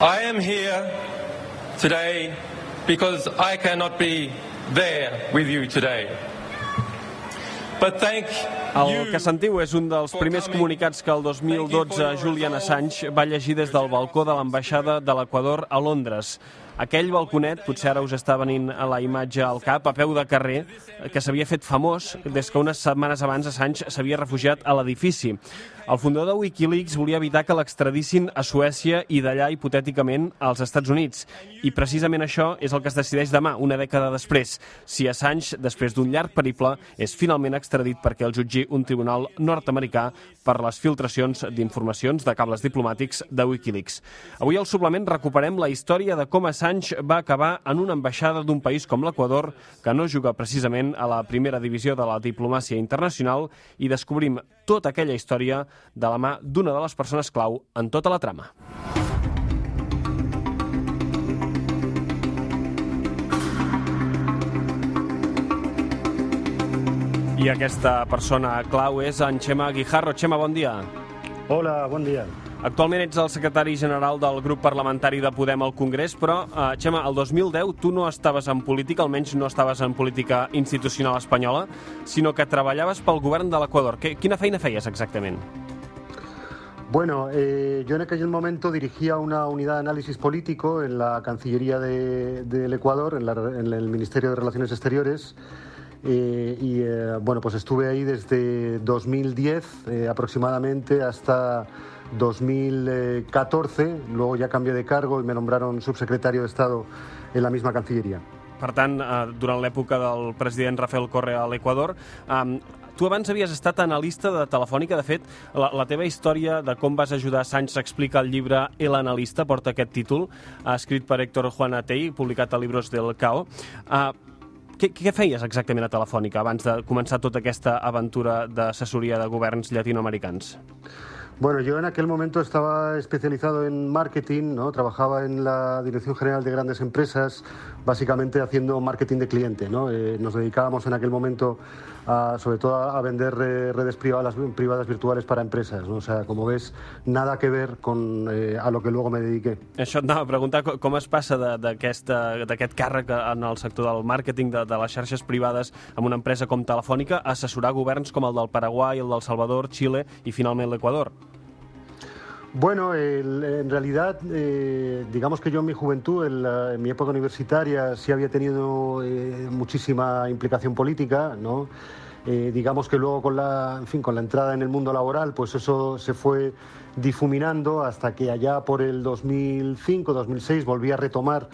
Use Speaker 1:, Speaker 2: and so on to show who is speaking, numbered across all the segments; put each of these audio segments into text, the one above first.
Speaker 1: I am here today because I cannot be there with you today. But thank
Speaker 2: el que sentiu és un dels primers comunicats que el 2012 Julian Assange va llegir des del balcó de l'ambaixada de l'Equador a Londres. Aquell balconet, potser ara us està venint a la imatge al cap, a peu de carrer, que s'havia fet famós des que unes setmanes abans Assange s'havia refugiat a l'edifici. El fundador de Wikileaks volia evitar que l'extradissin a Suècia i d'allà, hipotèticament, als Estats Units. I precisament això és el que es decideix demà, una dècada després, si Assange, després d'un llarg periple, és finalment extradit perquè el jutgi un tribunal nord-americà per les filtracions d'informacions de cables diplomàtics de Wikileaks. Avui al suplement recuperem la història de com Assange va acabar en una ambaixada d'un país com l'Equador, que no juga precisament a la primera divisió de la diplomàcia internacional, i descobrim tota aquella història de la mà d'una de les persones clau en tota la trama. I aquesta persona clau és en Xema Guijarro. Xema, bon dia.
Speaker 3: Hola, bon dia.
Speaker 2: Actualment ets el secretari general del grup parlamentari de Podem al Congrés, però, eh, Xema, el 2010 tu no estaves en política, almenys no estaves en política institucional espanyola, sinó que treballaves pel govern de l'Equador. Quina feina feies exactament?
Speaker 3: Bueno, eh, yo en aquel momento dirigía una unidad de análisis político en la Cancillería del de, Ecuador, en, la, en, el Ministerio de Relaciones Exteriores. Eh, y eh, bueno, pues estuve ahí desde 2010 eh, aproximadamente hasta 2014. Luego ya cambié de cargo y me nombraron subsecretario de Estado en la misma Cancillería.
Speaker 2: Per tant, eh, durant l'època del president Rafael Correa a l'Equador, eh, Tu abans havies estat analista de Telefònica. De fet, la, la teva història de com vas ajudar Sánchez a explicar el llibre El analista, porta aquest títol, escrit per Héctor Juanatell, publicat a Libros del Cao. Uh, què, què feies exactament a Telefònica abans de començar tota aquesta aventura d'assessoria de governs llatinoamericans?
Speaker 3: Bueno, yo en aquel momento estaba especializado en marketing, ¿no? trabajaba en la Dirección General de Grandes Empresas, básicamente haciendo marketing de cliente. ¿no? Eh, nos dedicábamos en aquel momento a, sobre todo a vender redes privadas, privadas virtuales para empresas. ¿no? O sea, como ves, nada que ver con eh, a lo que luego me dediqué.
Speaker 2: Això et anava a preguntar com es passa d'aquest càrrec en el sector del màrqueting de, de les xarxes privades amb una empresa com Telefònica a assessorar governs com el del Paraguai, el del Salvador, Xile i finalment l'Equador.
Speaker 3: Bueno, en realidad, eh, digamos que yo en mi juventud, en, mi época universitaria, sí había tenido eh, muchísima implicación política, ¿no? Eh, digamos que luego con la, en fin, con la entrada en el mundo laboral, pues eso se fue difuminando hasta que allá por el 2005-2006 volví a retomar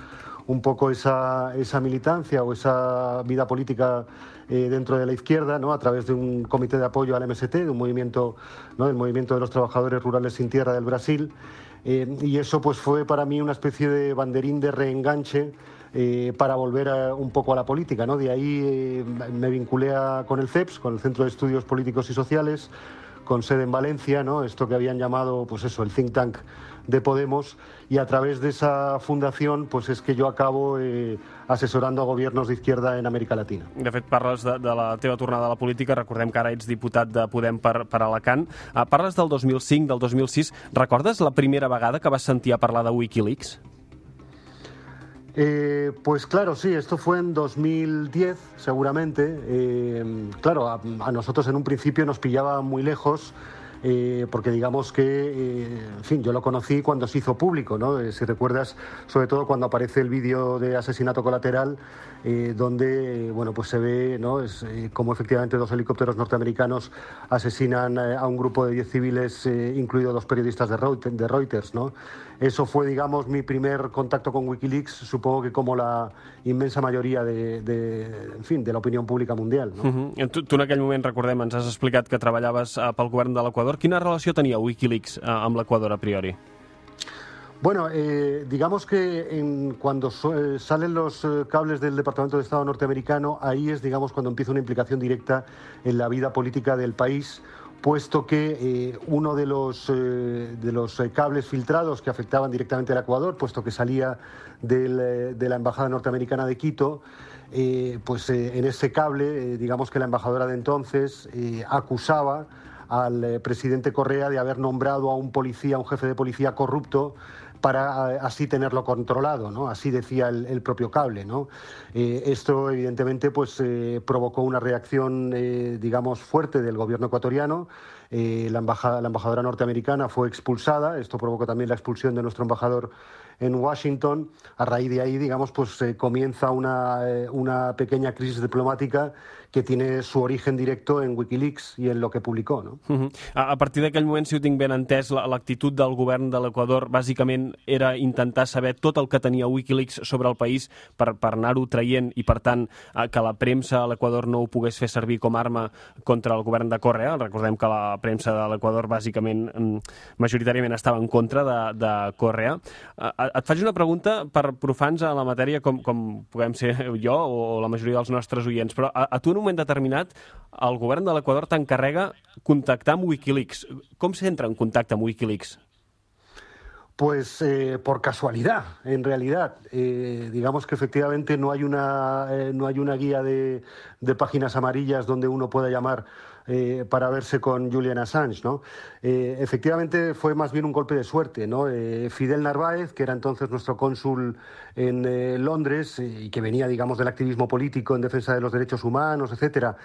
Speaker 3: un poco esa, esa militancia o esa vida política eh, dentro de la izquierda, ¿no? a través de un comité de apoyo al MST, de un movimiento, ¿no? del movimiento de los trabajadores rurales sin tierra del Brasil. Eh, y eso pues fue para mí una especie de banderín de reenganche eh, para volver un poco a la política. ¿no? De ahí me vinculé a, con el CEPS, con el Centro de Estudios Políticos y Sociales, con sede en Valencia, ¿no? esto que habían llamado pues eso, el think tank de Podemos, y a través de esa fundación pues es que yo acabo eh, asesorando a gobiernos de izquierda en América Latina.
Speaker 2: De fet, parles de, de la teva tornada a la política, recordem que ara ets diputat de Podem per, per Alacant. Uh, parles del 2005, del 2006. Recordes la primera vegada que vas sentir a parlar de Wikileaks?
Speaker 3: Eh, pues claro, sí, esto fue en 2010, seguramente. Eh, claro, a, a, nosotros en un principio nos pillaba muy lejos. Eh, porque digamos que, eh, en fin, yo lo conocí cuando se hizo público, ¿no? Eh, si recuerdas, sobre todo cuando aparece el vídeo de asesinato colateral, donde, bueno, pues se ve, ¿no? Es, como efectivamente dos helicópteros norteamericanos asesinan a un grupo de 10 civiles, incluidos dos periodistas de Reuters, de Reuters, ¿no? Eso fue, digamos, mi primer contacto con Wikileaks, supongo que como la inmensa majoria de, de, en fin, de l'opinió pública mundial. No?
Speaker 2: Uh -huh. tu, tu en aquell moment, recordem, ens has explicat que treballaves pel govern de l'Equador. Quina relació tenia Wikileaks uh, amb l'Equador a priori?
Speaker 3: Bueno, eh, digamos que cuando eh, salen los eh, cables del Departamento de Estado norteamericano, ahí es, digamos, cuando empieza una implicación directa en la vida política del país, puesto que eh, uno de los, eh, de los eh, cables filtrados que afectaban directamente al Ecuador, puesto que salía de la Embajada Norteamericana de Quito, pues en ese cable, digamos que la embajadora de entonces acusaba al presidente Correa de haber nombrado a un policía, un jefe de policía corrupto para así tenerlo controlado, ¿no? Así decía el, propio cable, ¿no? esto, evidentemente, pues provocó una reacción, digamos, fuerte del gobierno ecuatoriano. la, embajada, la embajadora norteamericana fue expulsada. Esto provocó también la expulsión de nuestro embajador en Washington. A raíz de ahí, digamos, pues comienza una, una pequeña crisis diplomática que tiene su origen directo en Wikileaks i en lo que publicó. No?
Speaker 2: Uh -huh. a, a partir d'aquell moment, si ho tinc ben entès, l'actitud del govern de l'Equador bàsicament era intentar saber tot el que tenia Wikileaks sobre el país per, per anar-ho traient i, per tant, que la premsa a l'Equador no ho pogués fer servir com a arma contra el govern de Correa. Recordem que la premsa de l'Equador bàsicament mm, majoritàriament estava en contra de, de Correa. Et faig una pregunta per profans a la matèria com, com puguem ser jo o la majoria dels nostres oients, però a, a tu en un moment determinat el govern de l'Equador t'encarrega contactar amb Wikileaks. Com s'entra en contacte amb Wikileaks?
Speaker 3: Pues eh, por casualidad, en realidad. Eh, digamos que efectivamente no hay una, eh, no hay una guía de, de, páginas amarillas donde uno pueda llamar eh, para verse con Julian Assange. ¿no? Eh, efectivamente fue más bien un golpe de suerte. ¿no? Eh, Fidel Narváez, que era entonces nuestro cónsul en Londres y que venía, digamos, del activismo político en defensa de los derechos humanos, etcétera,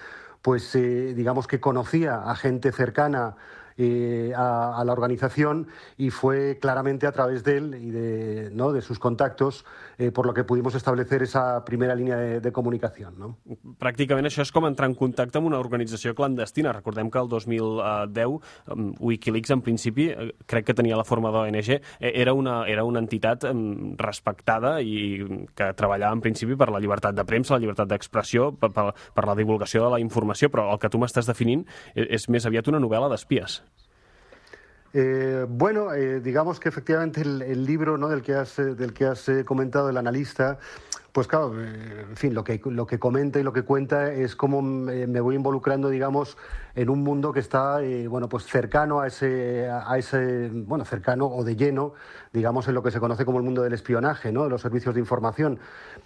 Speaker 3: pues digamos que conocía a gente cercana eh, a, a, la organización y fue claramente a través de él y de, ¿no? de sus contactos eh, por lo que pudimos establecer esa primera línia de, de comunicació. No?
Speaker 2: Pràcticament això és com entrar en contacte amb una organització clandestina. Recordem que el 2010 Wikileaks, en principi, eh, crec que tenia la forma d'ONG, eh, era una, era una entitat respectada i que treballava en principi per la llibertat de premsa, la llibertat d'expressió, per, per, per la divulgació de la informació, però el que tu m'estàs definint és més aviat una novel·la d'espies.
Speaker 3: Eh, bueno, eh, digamos que efectivamente el, el libro ¿no? del que has, eh, del que has eh, comentado, el analista, pues claro, eh, en fin, lo que, lo que comenta y lo que cuenta es cómo me voy involucrando, digamos, en un mundo que está, eh, bueno, pues cercano a ese, a ese, bueno, cercano o de lleno, digamos, en lo que se conoce como el mundo del espionaje, ¿no? De los servicios de información.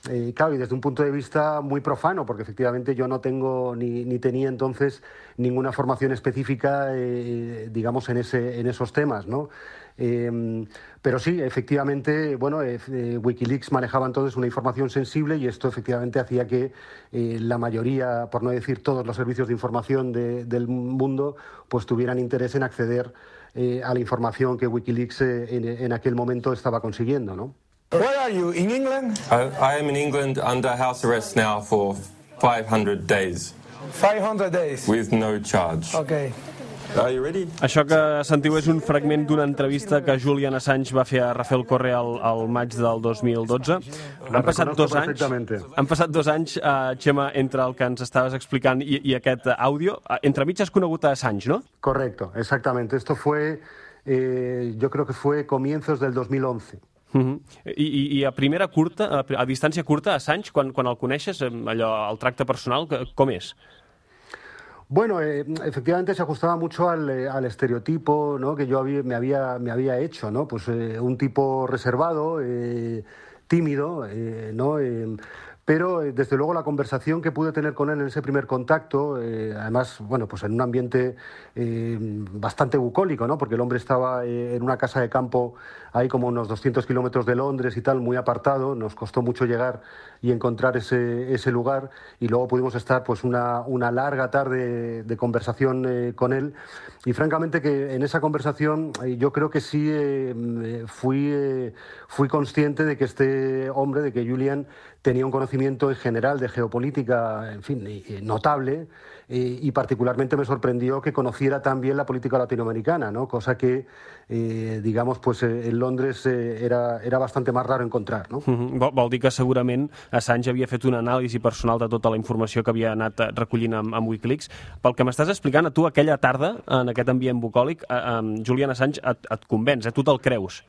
Speaker 3: Eh, claro, y desde un punto de vista muy profano, porque efectivamente yo no tengo ni, ni tenía entonces ninguna formación específica, eh, digamos, en, ese, en esos temas, ¿no? Eh, pero sí, efectivamente, bueno, eh, eh, Wikileaks manejaba entonces una información sensible y esto efectivamente hacía que eh, la mayoría, por no decir todos los servicios de información de, del mundo, pues tuvieran interés en acceder eh, a la información que Wikileaks eh, en, en, aquel momento estaba consiguiendo, ¿no?
Speaker 4: Where are you? In England?
Speaker 1: I, I am in England under house arrest now for 500 days.
Speaker 4: 500 days.
Speaker 1: With no charge.
Speaker 4: Okay.
Speaker 1: Are you ready?
Speaker 2: Això que sentiu és un fragment d'una entrevista que Julian Assange va fer a Rafael Correa al, al maig del 2012. Han passat dos anys, han passat dos anys, uh, Xema, entre el que ens estaves explicant i, i aquest àudio. Uh, entre mig has conegut a Assange, ¿no?
Speaker 3: Correcto, exactamente. Esto fue, eh, yo creo que fue comienzos del 2011.
Speaker 2: Uh -huh. I, I a primera curta, a, a distància curta, Assange, quan, quan el coneixes, allò, el tracte personal, com és?
Speaker 3: Bueno, eh, efectivamente se ajustaba mucho al, eh, al estereotipo que yo había, me, había, me había hecho, ¿no? Pues eh, un tipo reservado, tímido, ¿no? Pero eh, desde luego la conversación que pude tener con él en ese primer contacto, eh, además, bueno, pues en un ambiente eh, bastante bucólico, ¿no? Porque el hombre estaba en una casa de campo ahí como unos 200 kilómetros de Londres y tal, muy apartado, nos costó mucho llegar y encontrar ese, ese lugar. Y luego pudimos estar pues una, una larga tarde de conversación con él. Y francamente que en esa conversación yo creo que sí fui, fui consciente de que este hombre, de que Julian tenía un conocimiento en general de geopolítica, en fin, notable, y particularmente me sorprendió que conociera tan bien la política latinoamericana, ¿no? cosa que, eh, digamos, pues eh, en Londres eh, era, era bastante más raro encontrar. No? Uh
Speaker 2: -huh. vol, vol dir que segurament Assange havia fet una anàlisi personal de tota la informació que havia anat eh, recollint amb, amb Wikileaks. Pel que m'estàs explicant, a tu aquella tarda, en aquest ambient bucòlic, eh, eh, Julian Assange et, et convenç, eh? tu te'l creus.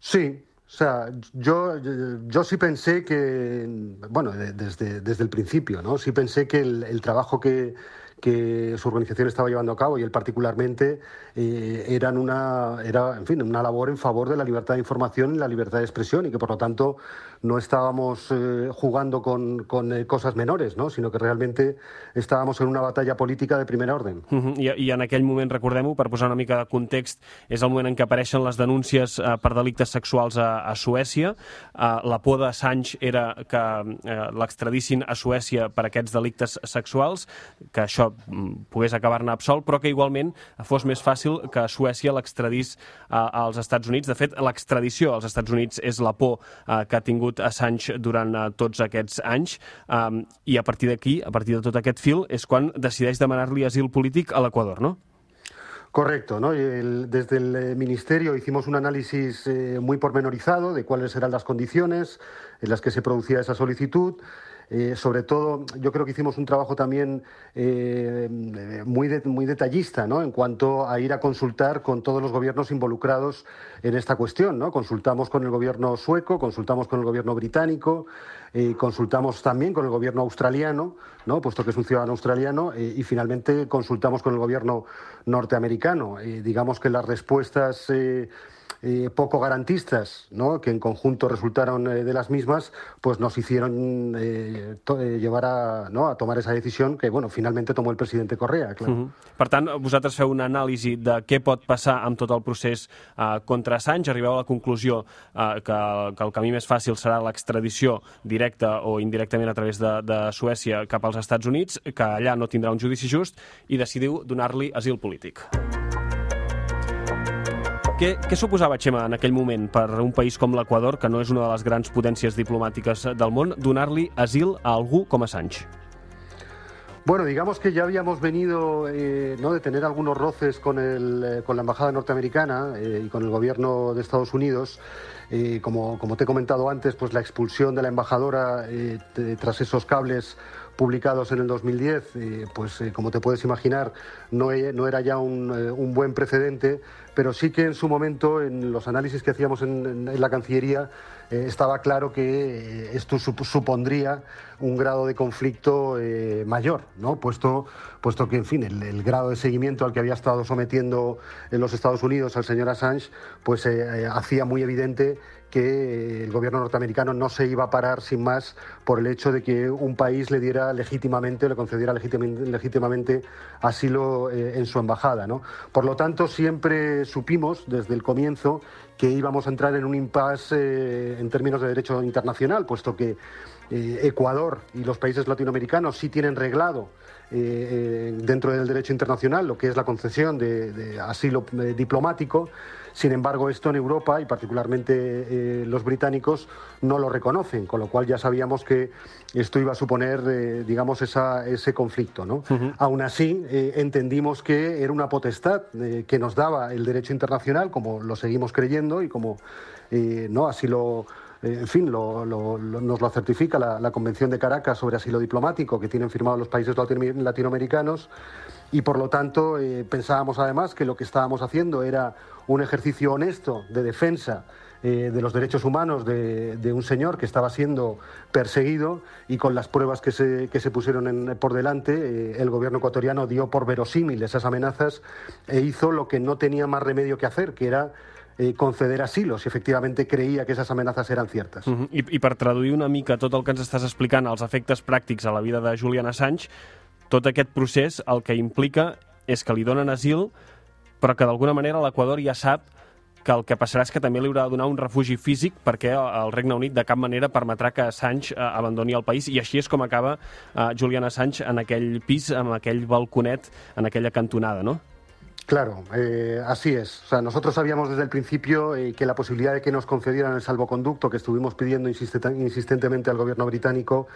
Speaker 3: Sí, O sea, yo, yo sí pensé que, bueno, desde, desde el principio, ¿no? Sí pensé que el, el trabajo que, que su organización estaba llevando a cabo y él particularmente eh, eran una, era, en fin, una labor en favor de la libertad de información y la libertad de expresión y que por lo tanto no estábamos eh, jugando con, con eh, cosas menores, no? sinó que realmente estábamos en una batalla política de primer orden.
Speaker 2: Uh -huh. I, I en aquell moment, recordem-ho, per posar una mica de context, és el moment en què apareixen les denúncies eh, per delictes sexuals a, a Suècia. Eh, la por Sánchez era que eh, l'extradissin a Suècia per aquests delictes sexuals, que això mm, pogués acabar-ne absolt, però que igualment fos més fàcil que Suècia l'extradís eh, als Estats Units. De fet, l'extradició als Estats Units és la por eh, que ha tingut Assange durant eh, tots aquests anys eh, i a partir d'aquí, a partir de tot aquest fil, és quan decideix demanar-li asil polític a l'Equador, no?
Speaker 3: Correcto, ¿no? El, desde el eh, Ministerio hicimos un análisis eh, muy pormenorizado de cuáles eran las condiciones en las que se producía esa solicitud. Eh, sobre todo, yo creo que hicimos un trabajo también eh, muy, muy detallista ¿no? en cuanto a ir a consultar con todos los gobiernos involucrados en esta cuestión. ¿no? Consultamos con el gobierno sueco, consultamos con el gobierno británico, eh, consultamos también con el gobierno australiano, ¿no? puesto que es un ciudadano australiano, eh, y finalmente consultamos con el gobierno norteamericano. Digamos que las respuestas eh, poco garantistas, ¿no? que en conjunto resultaron eh, de las mismas, pues nos hicieron eh, eh, llevar a, ¿no? a tomar esa decisión que bueno, finalmente tomó el presidente Correa. Claro. Uh
Speaker 2: -huh. Per tant, vosaltres feu una anàlisi de què pot passar amb tot el procés eh, contra Assange, arribeu a la conclusió eh, que, que el camí més fàcil serà l'extradició directa o indirectament a través de, de Suècia cap als Estats Units, que allà no tindrà un judici just, i decidiu donar-li asil polític. Què, què suposava, Xema, en aquell moment, per un país com l'Equador, que no és una de les grans potències diplomàtiques del món, donar-li asil a algú com Assange?
Speaker 3: Bueno, digamos que ya habíamos venido eh, ¿no? de tener algunos roces con, el, eh, con la Embajada norteamericana eh, y con el gobierno de Estados Unidos. Eh, como, como, te he comentado antes, pues la expulsión de la embajadora eh, tras esos cables publicados en el 2010, eh, pues como te puedes imaginar, no, era ya un, un, buen precedente, pero sí que en su momento, en los análisis que hacíamos en, la Cancillería, eh, estaba claro que eh, esto sup supondría un grado de conflicto eh, mayor, ¿no? puesto, puesto que, en fin, el, el, grado de seguimiento al que había estado sometiendo en los Estados Unidos al señor Assange, pues hacía muy evidente que el gobierno norteamericano no se iba a parar sin más por el hecho de que un país le diera legítimamente, le concediera legítimamente asilo eh, en su embajada. ¿no? Por lo tanto, siempre supimos desde el comienzo que íbamos a entrar en un impasse eh, en términos de derecho internacional, puesto que eh, Ecuador y los países latinoamericanos sí tienen reglado dentro del derecho internacional lo que es la concesión de, de asilo diplomático. Sin embargo, esto en Europa y particularmente eh, los británicos no lo reconocen, con lo cual ya sabíamos que esto iba a suponer, eh, digamos, esa, ese conflicto. ¿no? Uh -huh. Aún así, eh, entendimos que era una potestad que nos daba el derecho internacional, como lo seguimos creyendo y como no así lo en fin, nos lo certifica la, Convención de Caracas sobre asilo diplomático que tienen firmado los países latinoamericanos y por lo tanto eh, pensábamos además que lo que estábamos haciendo era un ejercicio honesto de defensa eh, de los derechos humanos de, un señor que estaba siendo perseguido y con las pruebas que se, pusieron en, por delante, eh, el gobierno ecuatoriano dio por verosímil esas amenazas e hizo lo que no tenía más remedio que hacer, que era eh, conceder asilo, si efectivamente creia que aquestes amenaces eren ciertes.
Speaker 2: Uh -huh. I, I per traduir una mica tot el que ens estàs explicant, els efectes pràctics a la vida de Julian Assange, tot aquest procés el que implica és que li donen asil, però que d'alguna manera l'Equador ja sap que el que passarà és que també li haurà de donar un refugi físic perquè el Regne Unit de cap manera permetrà que Assange eh, abandoni el país i així és com acaba eh, Julian Assange en aquell pis, amb aquell balconet, en aquella cantonada, no?
Speaker 3: Claro, eh, así es. O sea, nosotros sabíamos desde el principio eh, que la posibilidad de que nos concedieran el salvoconducto que estuvimos pidiendo insistentemente al gobierno británico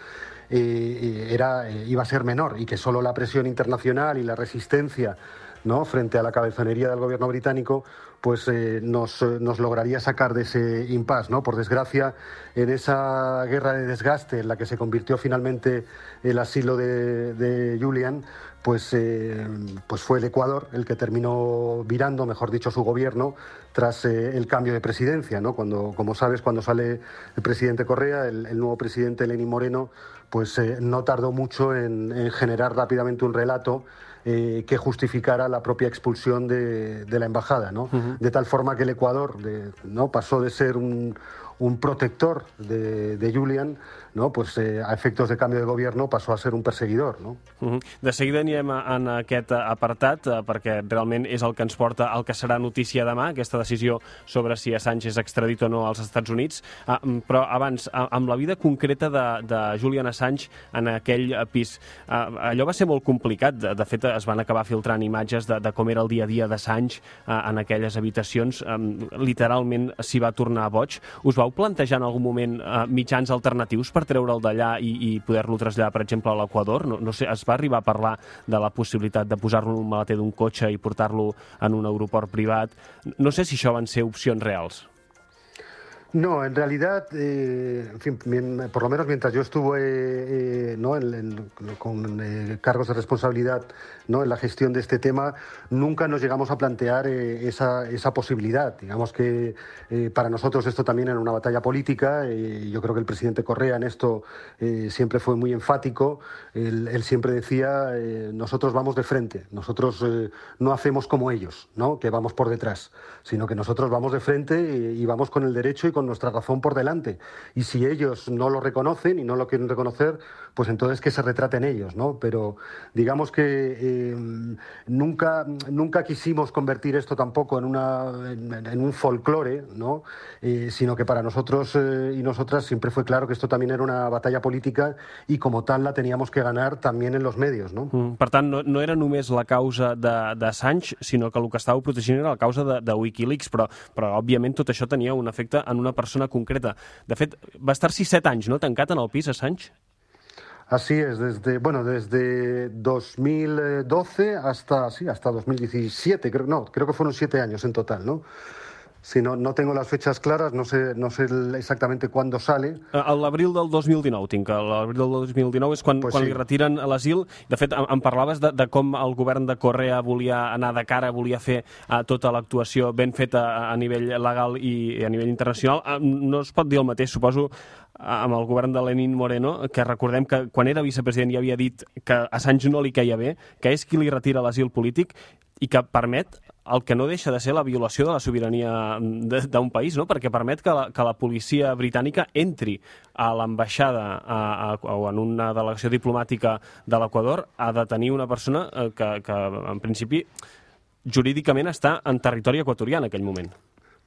Speaker 3: eh, era, iba a ser menor y que solo la presión internacional y la resistencia ¿no? frente a la cabezonería del gobierno británico pues nos, nos, lograría sacar de ese impasse. ¿no? Por desgracia, en esa guerra de desgaste en la que se convirtió finalmente el asilo de Julian, pues, eh, pues fue el Ecuador el que terminó virando, mejor dicho, su gobierno tras eh, el cambio de presidencia. ¿no? Cuando, como sabes, cuando sale el presidente Correa, el, el nuevo presidente Lenín Moreno, pues eh, no tardó mucho en, en, generar rápidamente un relato eh, que justificara la propia expulsión de, de la embajada. ¿no? Uh -huh. De tal forma que el Ecuador de, ¿no? pasó de ser un, un protector de, de Julian no? pues, eh, a efectos de canvi de govern passó a ser un perseguidor. No?
Speaker 2: Uh -huh. De seguida anirem en aquest apartat eh, perquè realment és el que ens porta al que serà notícia demà, aquesta decisió sobre si Assange és extradit o no als Estats Units. Uh, però abans, amb la vida concreta de, de Julian Assange en aquell pis, uh, allò va ser molt complicat. De, de fet, es van acabar filtrant imatges de, de com era el dia a dia d'Assange uh, en aquelles habitacions. Um, literalment s'hi va tornar boig. Us vau plantejar en algun moment uh, mitjans alternatius per treure'l d'allà i, i poder-lo traslladar, per exemple, a l'Equador? No, no sé, es va arribar a parlar de la possibilitat de posar-lo en un maleter d'un cotxe i portar-lo en un aeroport privat. No sé si això van ser opcions reals.
Speaker 3: No, en realidad, eh, en fin, por lo menos mientras yo estuve eh, ¿no? en, en, con eh, cargos de responsabilidad ¿no? en la gestión de este tema, nunca nos llegamos a plantear eh, esa, esa, posibilidad. Digamos que eh, para nosotros esto también era una batalla política. yo creo que el presidente Correa en esto siempre fue muy enfático. Él, él siempre decía, nosotros vamos de frente, nosotros no hacemos como ellos, ¿no? que vamos por detrás, sino que nosotros vamos de frente y, y vamos con el derecho y con nuestra razón por delante. Y si ellos no lo reconocen y no lo quieren reconocer, pues entonces que se retraten ellos, ¿no? Pero digamos que eh, nunca, nunca quisimos convertir esto tampoco en, una, en, en un folclore, ¿no? Eh, sino que para nosotros eh, y nosotras siempre fue claro que esto también era una batalla política y como tal la teníamos que ganar también en los medios, no?
Speaker 2: Mm, per tant, no, no era només la causa d'Assange, sinó que el que estàveu protegint era la causa de, de Wikileaks, però, però òbviament tot això tenia un efecte en una persona concreta. De fet, va estar-s'hi set anys, no?, tancat en el pis, Assange?
Speaker 3: Así es, desde bueno, desde 2012 hasta sí, hasta 2017, creo no, creo que fueron siete años en total, ¿no? Si no, no tengo las fechas claras, no sé, no sé exactamente cuándo sale.
Speaker 2: A l'abril del 2019, tinc. L'abril del 2019 és quan, pues quan sí. li retiren a l'asil. De fet, em, em parlaves de, de com el govern de Correa volia anar de cara, volia fer uh, tota l'actuació ben feta a, a nivell legal i, a nivell internacional. Uh, no es pot dir el mateix, suposo, amb el govern de Lenin Moreno, que recordem que quan era vicepresident ja havia dit que a Assange no li caia bé, que és qui li retira l'asil polític i que permet el que no deixa de ser la violació de la sobirania d'un país, no? perquè permet que la, que la policia britànica entri a l'ambaixada o en una delegació diplomàtica de l'Equador a detenir una persona eh, que, que, en principi, jurídicament està en territori equatorià en aquell moment.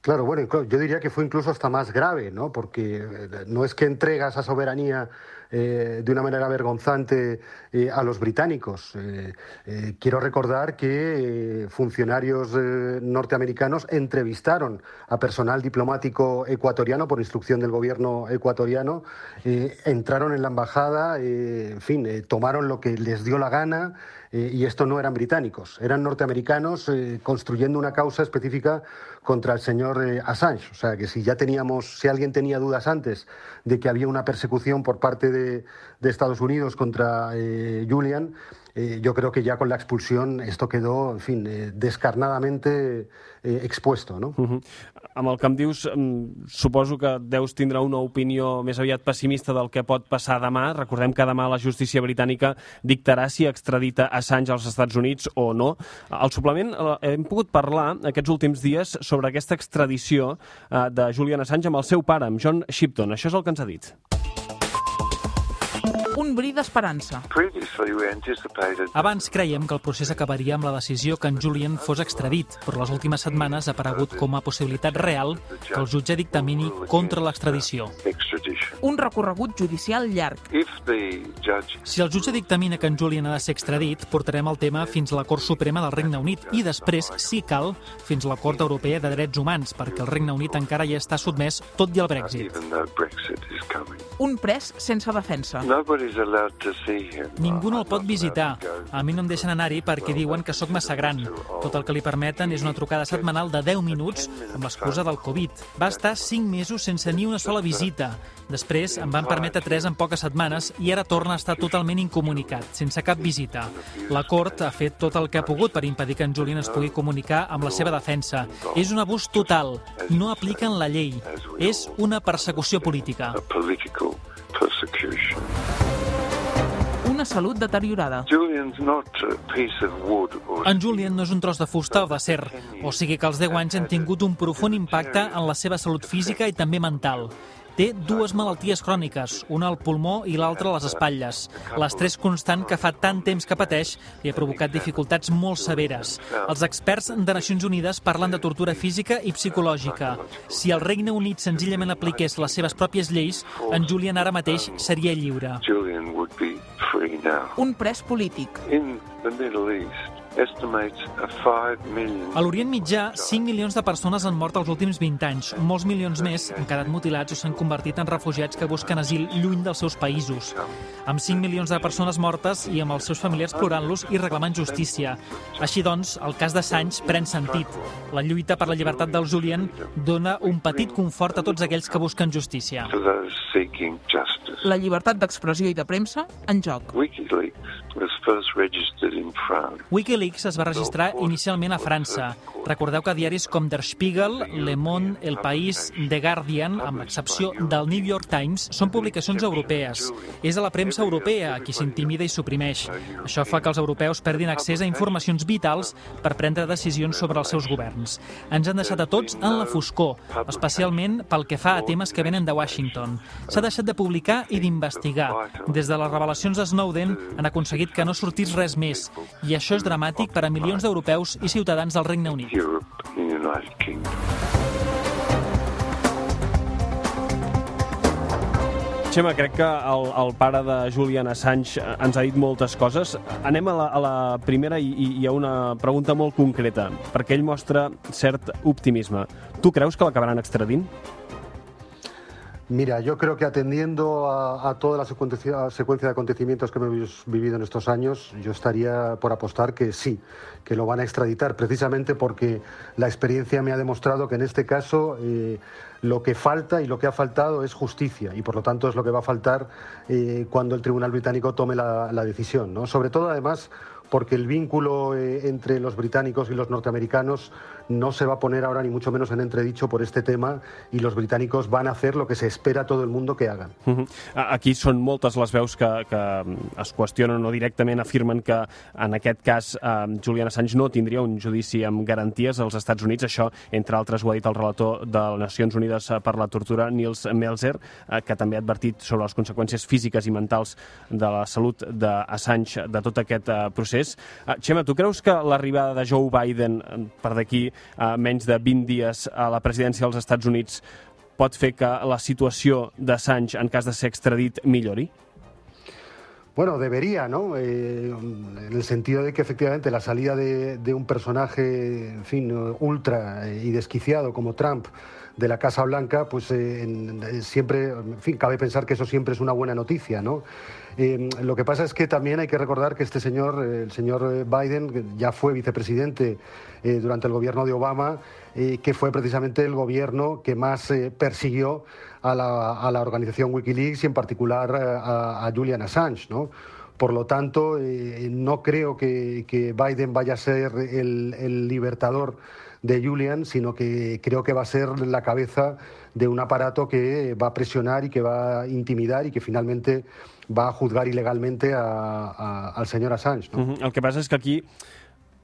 Speaker 3: Claro, bueno, yo diría que fue incluso hasta más grave, ¿no? Porque no es que entrega esa soberanía eh, de una manera vergonzante eh, a los británicos. Eh, eh quiero recordar que eh, funcionarios eh, norteamericanos entrevistaron a personal diplomático ecuatoriano por instrucción del gobierno ecuatoriano, entraron en la embajada, en fin, tomaron lo que les dio la gana. y esto no eran británicos, eran norteamericanos construyendo una causa específica contra el señor Assange. O sea, que si ya teníamos, si alguien tenía dudas antes de que había una persecución por parte de Estados Unidos contra eh, Julian, eh, yo creo que ya con la expulsión esto quedó, en fin, eh, descarnadamente eh, expuesto. No?
Speaker 2: Uh -huh. Amb el que em dius, suposo que deus tindre una opinió més aviat pessimista del que pot passar demà. Recordem que demà la justícia britànica dictarà si extradita Assange als Estats Units o no. Al suplement eh, hem pogut parlar aquests últims dies sobre aquesta extradició eh, de Julian Assange amb el seu pare, amb John Shipton. Això és el que ens ha dit
Speaker 5: un bri d'esperança.
Speaker 6: Abans creiem que el procés acabaria amb la decisió que en Julian fos extradit, però les últimes setmanes ha aparegut com a possibilitat real que el jutge dictamini contra l'extradició.
Speaker 5: Un recorregut judicial llarg.
Speaker 6: Si el jutge dictamina que en Julian ha de ser extradit, portarem el tema fins a la Cort Suprema del Regne Unit i després, si cal, fins a la Cort Europea de Drets Humans, perquè el Regne Unit encara hi està sotmès tot i el Brexit.
Speaker 5: Un pres sense defensa.
Speaker 6: Ningú no el pot visitar. A mi no em deixen anar-hi perquè diuen que sóc massa gran. Tot el que li permeten és una trucada setmanal de 10 minuts amb l'excusa del Covid. Va estar 5 mesos sense ni una sola visita Després en van permetre tres en poques setmanes i ara torna a estar totalment incomunicat, sense cap visita. La Cort ha fet tot el que ha pogut per impedir que en Julian es pugui comunicar amb la seva defensa. És un abús total. No apliquen la llei. És una persecució política.
Speaker 5: Una salut deteriorada.
Speaker 6: En Julian no és un tros de fusta o d'acer, o sigui que els 10 anys han tingut un profund impacte en la seva salut física i també mental. Té dues malalties cròniques, una al pulmó i l'altra a les espatlles. L'estrès constant que fa tant temps que pateix li ha provocat dificultats molt severes. Els experts de Nacions Unides parlen de tortura física i psicològica. Si el Regne Unit senzillament apliqués les seves pròpies lleis, en Julian ara mateix seria lliure.
Speaker 5: Un pres polític. In the Middle East,
Speaker 6: a l'Orient Mitjà, 5 milions de persones han mort els últims 20 anys. Molts milions més han quedat mutilats o s'han convertit en refugiats que busquen asil lluny dels seus països. Amb 5 milions de persones mortes i amb els seus familiars plorant-los i reclamant justícia. Així doncs, el cas d'Assange pren sentit. La lluita per la llibertat del Julian dona un petit confort a tots aquells que busquen justícia.
Speaker 5: La llibertat d'expressió i de premsa en joc.
Speaker 6: Wikileaks es va registrar inicialment a França. Recordeu que diaris com Der Spiegel, Le Monde, El País, The Guardian, amb l'excepció del New York Times, són publicacions europees. És a la premsa europea qui s'intimida i suprimeix. Això fa que els europeus perdin accés a informacions vitals per prendre decisions sobre els seus governs. Ens han deixat a tots en la foscor, especialment pel que fa a temes que venen de Washington. S'ha deixat de publicar i d'investigar. Des de les revelacions de Snowden han aconseguit que no sortís res més, i això és dramàtic per a milions d'europeus i ciutadans del Regne Unit.
Speaker 2: Xema, crec que el, el pare de Julian Assange ens ha dit moltes coses. Anem a la, a la primera i, i hi ha una pregunta molt concreta, perquè ell mostra cert optimisme. Tu creus que l'acabaran extradint?
Speaker 3: Mira, yo creo que atendiendo a, toda la secuencia, secuencia, de acontecimientos que hemos vivido en estos años, yo estaría por apostar que sí, que lo van a extraditar, precisamente porque la experiencia me ha demostrado que en este caso eh, lo que falta y lo que ha faltado es justicia y por lo tanto es lo que va a faltar eh, cuando el Tribunal Británico tome la, la decisión. ¿no? Sobre todo, además, porque el vínculo eh, entre los británicos y los norteamericanos no se va a poner ahora ni mucho menos en entredicho por este tema y los británicos van a hacer lo que se espera a todo el mundo que hagan. Uh -huh.
Speaker 2: Aquí són moltes les veus que, que es qüestionen o directament afirmen que en aquest cas eh, Julian Assange no tindria un judici amb garanties als Estats Units. Això, entre altres, ho ha dit el relator de les Nacions Unides per la Tortura, Nils Melzer, eh, que també ha advertit sobre les conseqüències físiques i mentals de la salut d'Assange de tot aquest eh, procés. Eh, Xema, tu creus que l'arribada de Joe Biden eh, per d'aquí a menys de 20 dies a la presidència dels Estats Units pot fer que la situació d'Assange, en cas de ser extradit, millori?
Speaker 3: Bueno, debería, ¿no? Eh, en el sentido de que efectivamente la salida de, de, un personaje, en fin, ultra y desquiciado como Trump de la Casa Blanca, pues eh, en, siempre, en fin, cabe pensar que eso siempre es una buena noticia, ¿no? Eh, lo que pasa es que también hay que recordar que este señor, el señor Biden, ya fue vicepresidente eh, durante el gobierno de Obama, eh, que fue precisamente el gobierno que más eh, persiguió a la, a la, organización Wikileaks y en particular a, a Julian Assange, ¿no? Por lo tanto, no creo que, que, Biden vaya a ser el, el libertador de Julian, sino que creo que va a ser la cabeza de un aparato que va a presionar y que va a intimidar y que finalmente va a juzgar ilegalmente a, a, al señor Assange. ¿no?
Speaker 2: Uh -huh. El que passa és que aquí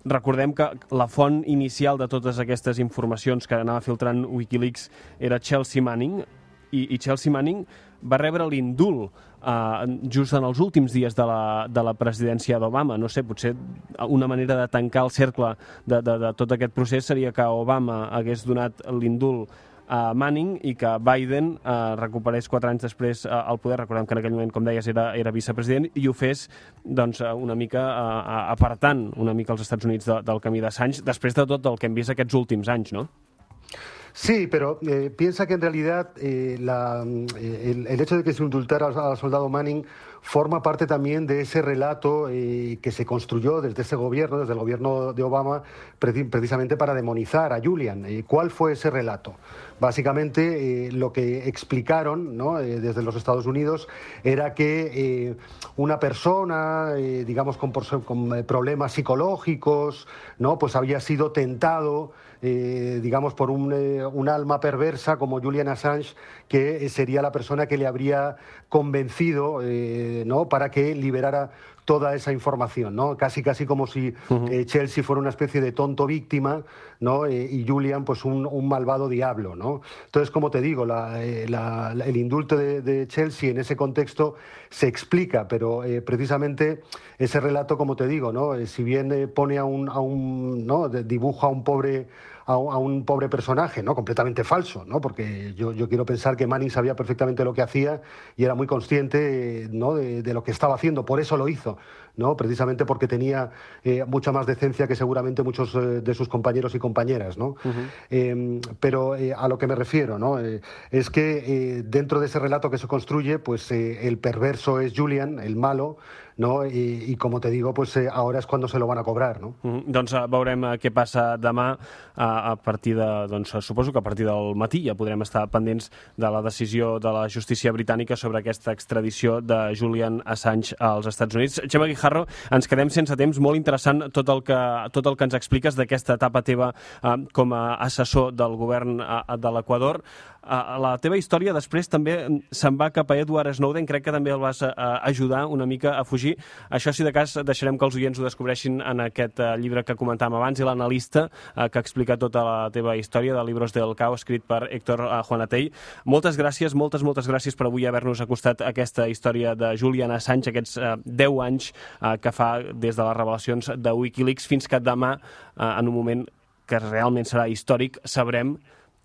Speaker 2: Recordem que la font inicial de totes aquestes informacions que anava filtrant Wikileaks era Chelsea Manning, i, i Chelsea Manning va rebre l'indult uh, just en els últims dies de la, de la presidència d'Obama. No sé, potser una manera de tancar el cercle de, de, de tot aquest procés seria que Obama hagués donat l'indult a Manning i que Biden eh, recuperés quatre anys després eh, el poder. Recordem que en aquell moment, com deies, era, era vicepresident i ho fes doncs, eh, una mica eh, apartant una mica els Estats Units de, del camí d'Assange després de tot el que hem vist aquests últims anys, no?
Speaker 3: Sí, pero eh, piensa que en realidad eh, la, eh, el, hecho de que se indultara al soldado Manning forma parte también de ese relato que se construyó desde ese gobierno, desde el gobierno de Obama, precisamente para demonizar a Julian. ¿Cuál fue ese relato? Básicamente lo que explicaron ¿no? desde los Estados Unidos era que una persona, digamos, con, con problemas psicológicos, ¿no? pues había sido tentado eh, digamos, por un, eh, un, alma perversa como Julian Assange, que sería la persona que le habría convencido eh, ¿no? para que liberara toda esa información, ¿no? Casi, casi como si uh -huh. eh, Chelsea fuera una especie de tonto víctima, ¿no? Eh, y Julian, pues un, un, malvado diablo, ¿no? Entonces, como te digo, la, eh, la, el indulto de, de, Chelsea en ese contexto se explica, pero precisamente ese relato, como te digo, ¿no? si bien pone a un, a un ¿no? dibuja a un pobre a, a, un pobre personaje, ¿no? Completamente falso, ¿no? Porque yo, yo, quiero pensar que Manning sabía perfectamente lo que hacía y era muy consciente, ¿no? De, de lo que estaba haciendo, por eso lo hizo, ¿no? Precisamente porque tenía eh, mucha más decencia que seguramente muchos eh, de sus compañeros y compañeras, ¿no? Uh -huh. eh, pero a lo que me refiero, ¿no? Es que dentro de ese relato que se construye, pues el perverso es Julian, el malo, no? I, i com te digo, pues, eh, ahora és quan se lo van a cobrar. No?
Speaker 2: Mm -hmm. Doncs uh, veurem uh, què passa demà uh, a partir de, doncs, suposo que a partir del matí ja podrem estar pendents de la decisió de la justícia britànica sobre aquesta extradició de Julian Assange als Estats Units. Xema Guijarro, ens quedem sense temps, molt interessant tot el que, tot el que ens expliques d'aquesta etapa teva uh, com a assessor del govern uh, de l'Equador. Uh, la teva història després també se'n va cap a Edward Snowden, crec que també el vas uh, ajudar una mica a fugir. Això, si de cas, deixarem que els oients ho descobreixin en aquest uh, llibre que comentàvem abans i l'analista uh, que explica tota la teva història de Libros del Cau, escrit per Héctor uh, Juanatell. Moltes gràcies, moltes, moltes gràcies per avui haver-nos acostat aquesta història de Julian Assange, aquests uh, 10 anys uh, que fa des de les revelacions de Wikileaks fins que demà, uh, en un moment que realment serà històric, sabrem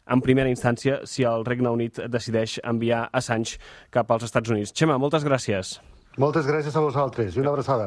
Speaker 2: en primera instància si el Regne Unit decideix enviar Assange cap als Estats Units. Xema, moltes gràcies.
Speaker 3: Moltes gràcies a vosaltres i una abraçada.